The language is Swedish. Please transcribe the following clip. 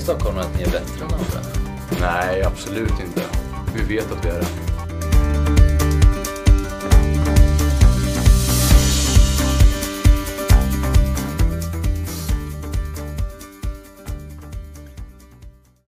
stockholmare att ni är bättre än andra? Nej, absolut inte. Vi vet att vi är det.